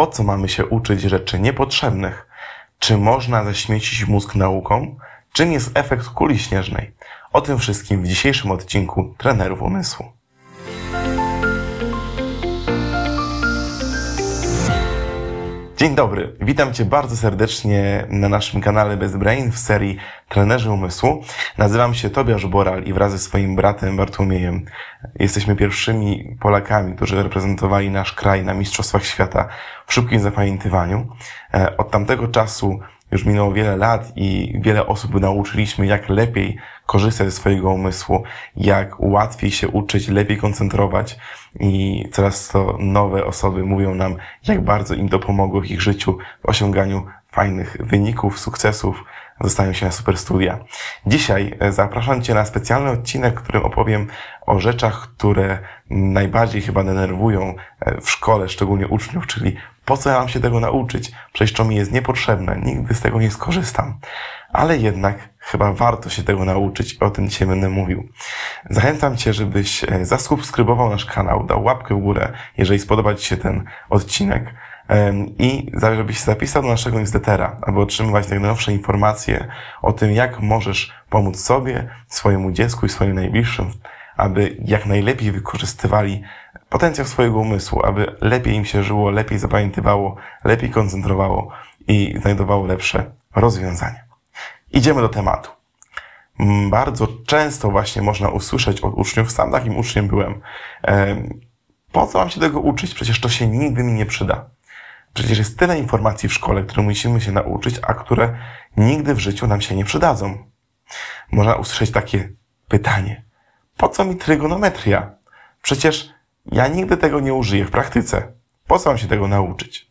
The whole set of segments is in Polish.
Po co mamy się uczyć rzeczy niepotrzebnych? Czy można zaśmiecić mózg nauką? Czym jest efekt kuli śnieżnej? O tym wszystkim w dzisiejszym odcinku Trenerów Umysłu. Dzień dobry, witam Cię bardzo serdecznie na naszym kanale Bez Brain w serii Trenerzy Umysłu. Nazywam się Tobiasz Boral i wraz ze swoim bratem Bartłomiejem jesteśmy pierwszymi Polakami, którzy reprezentowali nasz kraj na Mistrzostwach Świata w szybkim zapamiętywaniu. E, od tamtego czasu już minęło wiele lat i wiele osób nauczyliśmy, jak lepiej korzystać ze swojego umysłu, jak łatwiej się uczyć, lepiej koncentrować i coraz to nowe osoby mówią nam, jak bardzo im to pomogło w ich życiu, w osiąganiu fajnych wyników, sukcesów, dostają się na super studia. Dzisiaj e, zapraszam Cię na specjalny odcinek, w którym opowiem o rzeczach, które najbardziej chyba denerwują e, w szkole, szczególnie uczniów, czyli po co ja mam się tego nauczyć? Przecież to mi jest niepotrzebne, nigdy z tego nie skorzystam. Ale jednak chyba warto się tego nauczyć o tym dzisiaj będę mówił. Zachęcam Cię, żebyś e, zasubskrybował nasz kanał, dał łapkę w górę, jeżeli spodoba Ci się ten odcinek i żebyś się zapisał do naszego newslettera, aby otrzymywać najnowsze informacje o tym, jak możesz pomóc sobie, swojemu dziecku i swoim najbliższym, aby jak najlepiej wykorzystywali potencjał swojego umysłu, aby lepiej im się żyło, lepiej zapamiętywało, lepiej koncentrowało i znajdowało lepsze rozwiązania. Idziemy do tematu. Mm, bardzo często właśnie można usłyszeć od uczniów, sam takim uczniem byłem, po co mam się tego uczyć? Przecież to się nigdy mi nie przyda. Przecież jest tyle informacji w szkole, które musimy się nauczyć, a które nigdy w życiu nam się nie przydadzą. Można usłyszeć takie pytanie. Po co mi trygonometria? Przecież ja nigdy tego nie użyję w praktyce. Po co mam się tego nauczyć?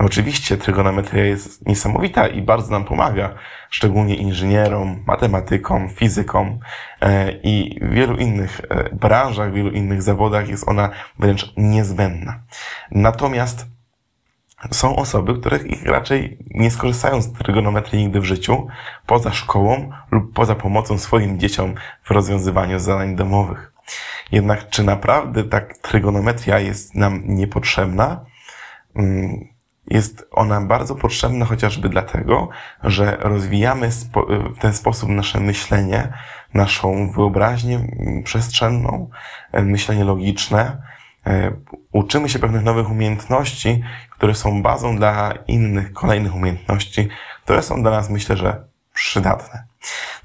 No oczywiście trygonometria jest niesamowita i bardzo nam pomaga, szczególnie inżynierom, matematykom, fizykom e, i wielu innych e, branżach, wielu innych zawodach jest ona wręcz niezbędna. Natomiast są osoby, które raczej nie skorzystają z trygonometrii nigdy w życiu, poza szkołą lub poza pomocą swoim dzieciom w rozwiązywaniu zadań domowych. Jednak czy naprawdę tak trygonometria jest nam niepotrzebna? Mm, jest ona bardzo potrzebna chociażby dlatego, że rozwijamy w ten sposób nasze myślenie, naszą wyobraźnię przestrzenną, myślenie logiczne, E, uczymy się pewnych nowych umiejętności, które są bazą dla innych, kolejnych umiejętności, które są dla nas, myślę, że przydatne.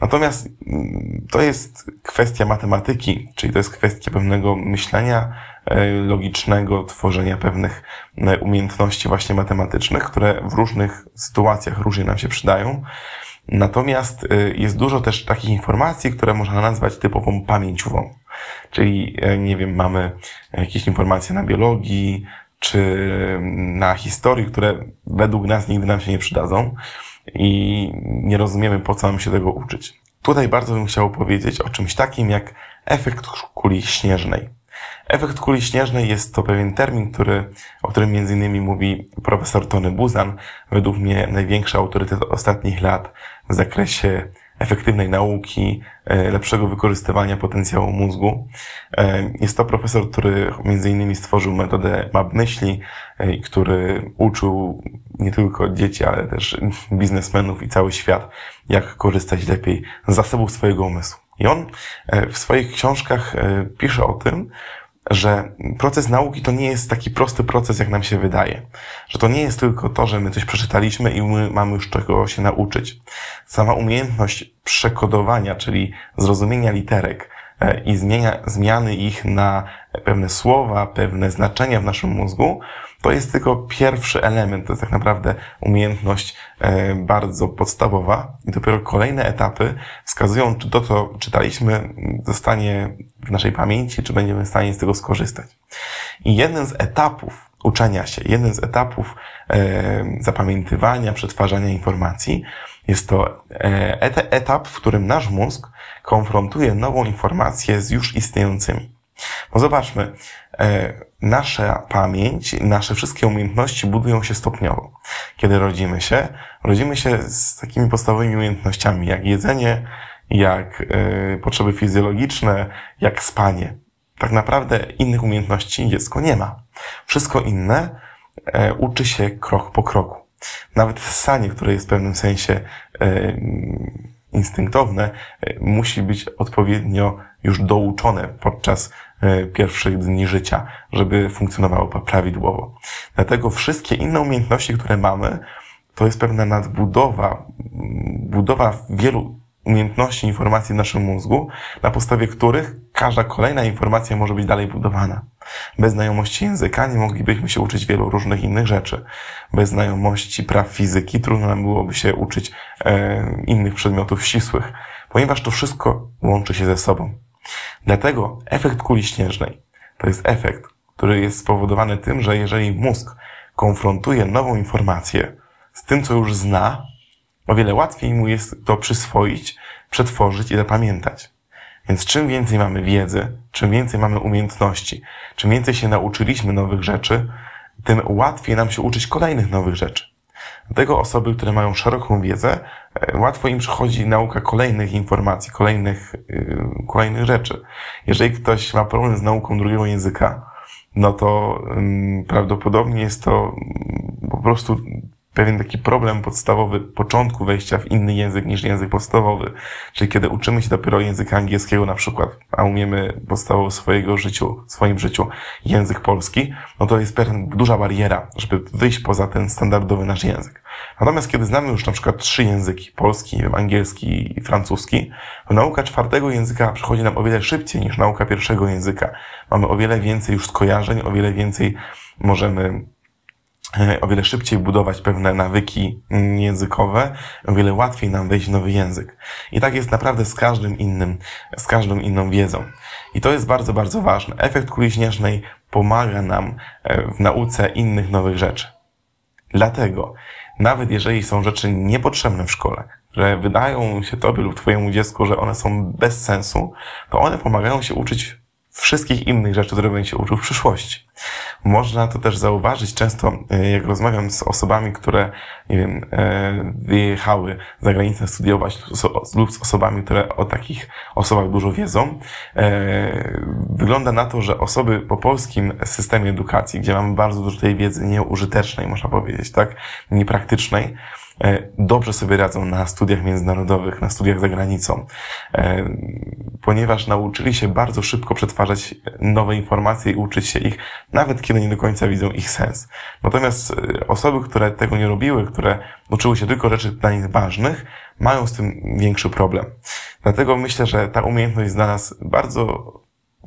Natomiast mm, to jest kwestia matematyki, czyli to jest kwestia pewnego myślenia e, logicznego, tworzenia pewnych e, umiejętności właśnie matematycznych, które w różnych sytuacjach różnie nam się przydają. Natomiast jest dużo też takich informacji, które można nazwać typową pamięciową. Czyli, e, nie wiem, mamy jakieś informacje na biologii, czy na historii, które według nas nigdy nam się nie przydadzą i nie rozumiemy, po co nam się tego uczyć. Tutaj bardzo bym chciał powiedzieć o czymś takim jak efekt kuli śnieżnej. Efekt kuli śnieżnej jest to pewien termin, który, o którym między innymi mówi profesor Tony Buzan, według mnie największy autorytet ostatnich lat w zakresie efektywnej nauki, e, lepszego wykorzystywania potencjału mózgu. E, jest to profesor, który między innymi stworzył metodę map myśli, e, który uczył nie tylko dzieci, ale też biznesmenów i cały świat, jak korzystać lepiej z zasobów swojego umysłu. I on w swoich książkach pisze o tym, że proces nauki to nie jest taki prosty proces, jak nam się wydaje. Że to nie jest tylko to, że my coś przeczytaliśmy i my mamy już czego się nauczyć. Sama umiejętność przekodowania, czyli zrozumienia literek e, i zmienia, zmiany ich na pewne słowa, pewne znaczenia w naszym mózgu, to jest tylko pierwszy element, to jest tak naprawdę umiejętność e, bardzo podstawowa i dopiero kolejne etapy wskazują, czy to, co czytaliśmy, zostanie w naszej pamięci, czy będziemy w stanie z tego skorzystać. I jeden z etapów uczenia się, jeden z etapów e, zapamiętywania, przetwarzania informacji jest to e, etap, w którym nasz mózg konfrontuje nową informację z już istniejącymi. Bo zobaczmy, e, nasza pamięć, nasze wszystkie umiejętności budują się stopniowo. Kiedy rodzimy się, rodzimy się z takimi podstawowymi umiejętnościami, jak jedzenie, jak e, potrzeby fizjologiczne, jak spanie. Tak naprawdę innych umiejętności dziecko nie ma. Wszystko inne e, uczy się krok po kroku. Nawet ssanie, które jest w pewnym sensie instynktowne, musi być odpowiednio już douczone podczas e, pierwszych dni życia, żeby funkcjonowało prawidłowo. Dlatego wszystkie inne umiejętności, które mamy, to jest pewna nadbudowa, budowa wielu umiejętności informacji w naszym mózgu, na podstawie których każda kolejna informacja może być dalej budowana. Bez znajomości języka nie moglibyśmy się uczyć wielu różnych innych rzeczy. Bez znajomości praw fizyki trudno nam byłoby się uczyć e, innych przedmiotów ścisłych, ponieważ to wszystko łączy się ze sobą. Dlatego efekt kuli śnieżnej to jest efekt, który jest spowodowany tym, że jeżeli mózg konfrontuje nową informację z tym, co już zna, o wiele łatwiej mu jest to przyswoić, przetworzyć i zapamiętać. Więc czym więcej mamy wiedzy, czym więcej mamy umiejętności, czym więcej się nauczyliśmy nowych rzeczy, tym łatwiej nam się uczyć kolejnych nowych rzeczy. Dlatego osoby, które mają szeroką wiedzę, e, łatwo im przychodzi nauka kolejnych informacji, kolejnych, yy, kolejnych rzeczy. Jeżeli ktoś ma problem z nauką drugiego języka, no to prawdopodobnie jest to yy, po prostu pewien taki problem podstawowy początku wejścia w inny język niż język podstawowy. Czyli kiedy uczymy się dopiero języka angielskiego na przykład, a umiemy podstawowo swojego życiu, swoim życiu język polski, no to jest pewna duża bariera, żeby wyjść poza ten standardowy nasz język. Natomiast kiedy znamy już na przykład trzy języki, polski, angielski i francuski, to nauka czwartego języka przychodzi nam o wiele szybciej niż nauka pierwszego języka. Mamy o wiele więcej już skojarzeń, o wiele więcej możemy o wiele szybciej budować pewne nawyki językowe, o wiele łatwiej nam wejść w nowy język. I tak jest naprawdę z każdym innym, z każdą inną wiedzą. I to jest bardzo, bardzo ważne. Efekt kuli śnieżnej pomaga nam e, w nauce innych nowych rzeczy. Dlatego, nawet jeżeli są rzeczy niepotrzebne w szkole, że wydają się tobie lub twojemu dziecku, że one są bez sensu, to one pomagają się uczyć wszystkich innych rzeczy, które będzie się uczył w przyszłości. Można to też zauważyć często, e, jak rozmawiam z osobami, które, nie wiem, e, wyjechały za granicę studiować lub z osobami, które o takich osobach dużo wiedzą. E, wygląda na to, że osoby po polskim systemie edukacji, gdzie mamy bardzo dużo tej wiedzy nieużytecznej, można powiedzieć, tak, niepraktycznej, dobrze sobie radzą na studiach międzynarodowych, na studiach za granicą, e, ponieważ nauczyli się bardzo szybko przetwarzać nowe informacje i uczyć się ich, nawet kiedy nie do końca widzą ich sens. Natomiast e, osoby, które tego nie robiły, które uczyły się tylko rzeczy dla nich ważnych, mają z tym większy problem. Dlatego myślę, że ta umiejętność dla nas bardzo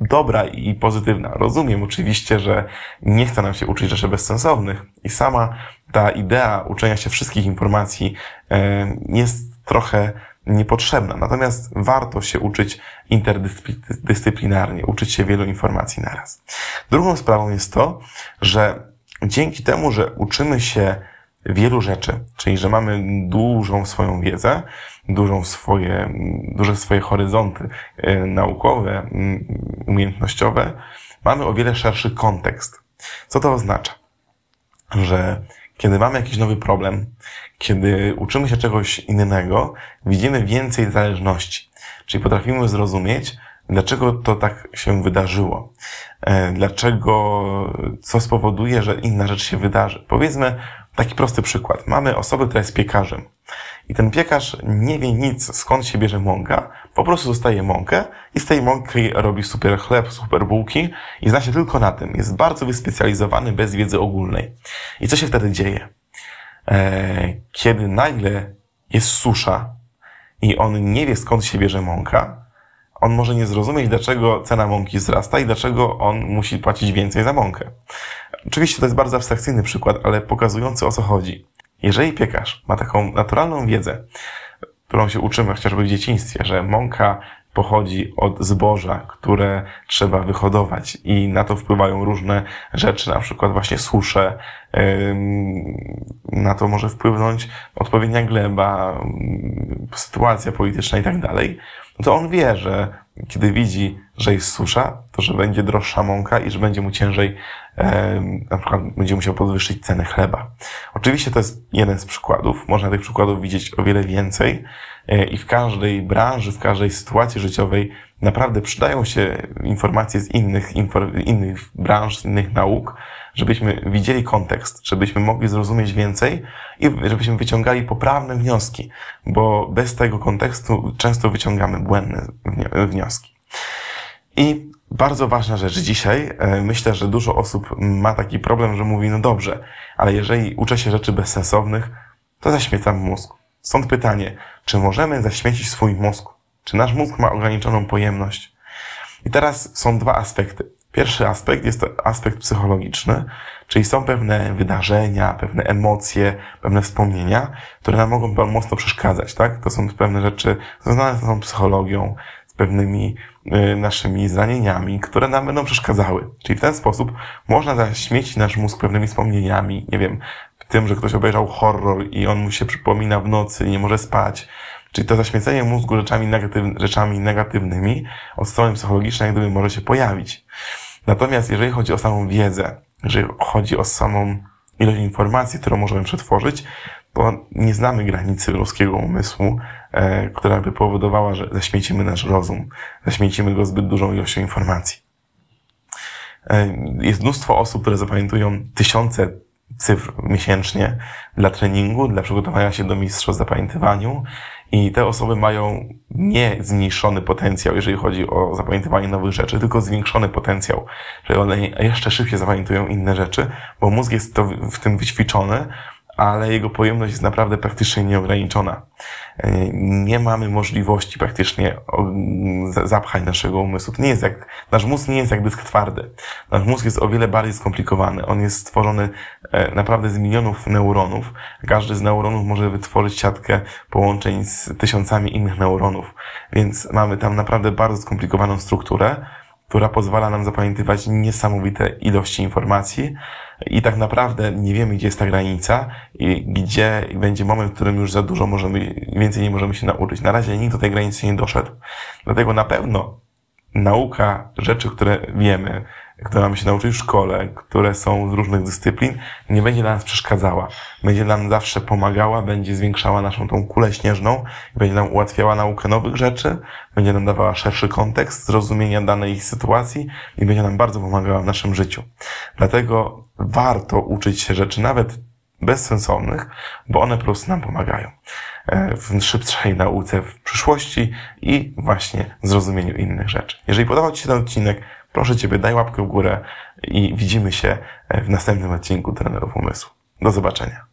dobra i pozytywna. Rozumiem oczywiście, że nie chce nam się uczyć rzeczy bezsensownych i sama ta idea uczenia się wszystkich informacji e, jest trochę niepotrzebna. Natomiast warto się uczyć interdyscyplinarnie, uczyć się wielu informacji naraz. Drugą sprawą jest to, że dzięki temu, że uczymy się wielu rzeczy, czyli że mamy dużą swoją wiedzę, dużą swoje, duże swoje horyzonty e, naukowe, umiejętnościowe, mamy o wiele szerszy kontekst. Co to oznacza? Że kiedy mamy jakiś nowy problem, kiedy uczymy się czegoś innego, widzimy więcej zależności. Czyli potrafimy zrozumieć, dlaczego to tak się wydarzyło. E, dlaczego, co spowoduje, że inna rzecz się wydarzy. Powiedzmy taki prosty przykład. Mamy osobę, która jest piekarzem. I ten piekarz nie wie nic, skąd się bierze mąka, po prostu dostaje mąkę i z tej mąki robi super chleb, super bułki i zna się tylko na tym. Jest bardzo wyspecjalizowany bez wiedzy ogólnej. I co się wtedy dzieje? Eee, kiedy nagle jest susza i on nie wie skąd się bierze mąka, on może nie zrozumieć, dlaczego cena mąki wzrasta i dlaczego on musi płacić więcej za mąkę. Oczywiście to jest bardzo abstrakcyjny przykład, ale pokazujący o co chodzi. Jeżeli piekarz ma taką naturalną wiedzę, którą się uczymy chociażby w dzieciństwie, że mąka pochodzi od zboża, które trzeba wyhodować i na to wpływają różne rzeczy, na przykład właśnie susze, na to może wpłynąć odpowiednia gleba, sytuacja polityczna i tak dalej, no to on wie, że kiedy widzi, że jest susza, to że będzie droższa mąka i że będzie mu ciężej, na przykład będzie musiał podwyższyć cenę chleba. Oczywiście to jest jeden z przykładów. Można tych przykładów widzieć o wiele więcej e, i w każdej branży, w każdej sytuacji życiowej naprawdę przydają się informacje z innych, innych branż, z innych nauk, żebyśmy widzieli kontekst, żebyśmy mogli zrozumieć więcej i żebyśmy wyciągali poprawne wnioski, bo bez tego kontekstu często wyciągamy błędne wnioski. I bardzo ważna rzecz dzisiaj. E, myślę, że dużo osób ma taki problem, że mówi, no dobrze, ale jeżeli uczę się rzeczy bezsensownych, to zaśmiecam mózg. Stąd pytanie, czy możemy zaśmiecić swój mózg? Czy nasz mózg ma ograniczoną pojemność? I teraz są dwa aspekty. Pierwszy aspekt jest to aspekt psychologiczny, czyli są pewne wydarzenia, pewne emocje, pewne wspomnienia, które nam mogą mocno przeszkadzać, tak? To są pewne rzeczy związane z tą psychologią, pewnymi y, naszymi zranieniami, które nam będą przeszkadzały. Czyli w ten sposób można zaśmiecić nasz mózg pewnymi wspomnieniami, nie wiem, tym, że ktoś obejrzał horror i on mu się przypomina w nocy i nie może spać, Czyli to zaśmiecenie mózgu rzeczami, negatyw rzeczami negatywnymi od strony psychologicznej jak gdyby może się pojawić. Natomiast jeżeli chodzi o samą wiedzę, jeżeli chodzi o samą ilość informacji, którą możemy przetworzyć, to nie znamy granicy ludzkiego umysłu, e, która by powodowała, że zaśmiecimy nasz rozum, zaśmiecimy go zbyt dużą ilością informacji. E, jest mnóstwo osób, które zapamiętują tysiące cyfr miesięcznie dla treningu, dla przygotowania się do mistrzostw zapamiętywaniu i te osoby mają nie zmniejszony potencjał, jeżeli chodzi o zapamiętywanie nowych rzeczy, tylko zwiększony potencjał, że one jeszcze szybciej zapamiętują inne rzeczy, bo mózg jest to w tym wyćwiczony, ale jego pojemność jest naprawdę praktycznie nieograniczona. E, nie mamy możliwości praktycznie zapchać naszego umysłu. To nie jest jak, nasz mózg nie jest jak dysk twardy. Nasz mózg jest o wiele bardziej skomplikowany. On jest stworzony e, naprawdę z milionów neuronów. Każdy z neuronów może wytworzyć siatkę połączeń z tysiącami innych neuronów. Więc mamy tam naprawdę bardzo skomplikowaną strukturę, która pozwala nam zapamiętywać niesamowite ilości informacji, i tak naprawdę nie wiemy, gdzie jest ta granica i gdzie będzie moment, w którym już za dużo możemy, więcej nie możemy się nauczyć. Na razie nikt do tej granicy nie doszedł. Dlatego na pewno nauka rzeczy, które wiemy, które mamy się nauczyć w szkole, które są z różnych dyscyplin, nie będzie dla nas przeszkadzała. Będzie nam zawsze pomagała, będzie zwiększała naszą tą kulę śnieżną, będzie nam ułatwiała naukę nowych rzeczy, będzie nam dawała szerszy kontekst zrozumienia danej sytuacji i będzie nam bardzo pomagała w naszym życiu. Dlatego warto uczyć się rzeczy nawet bezsensownych, bo one po prostu nam pomagają e, w szybszej nauce w przyszłości i właśnie zrozumieniu innych rzeczy. Jeżeli podobał Ci się ten odcinek, proszę Ciebie, daj łapkę w górę i widzimy się w następnym odcinku Trenerów Umysłu. Do zobaczenia.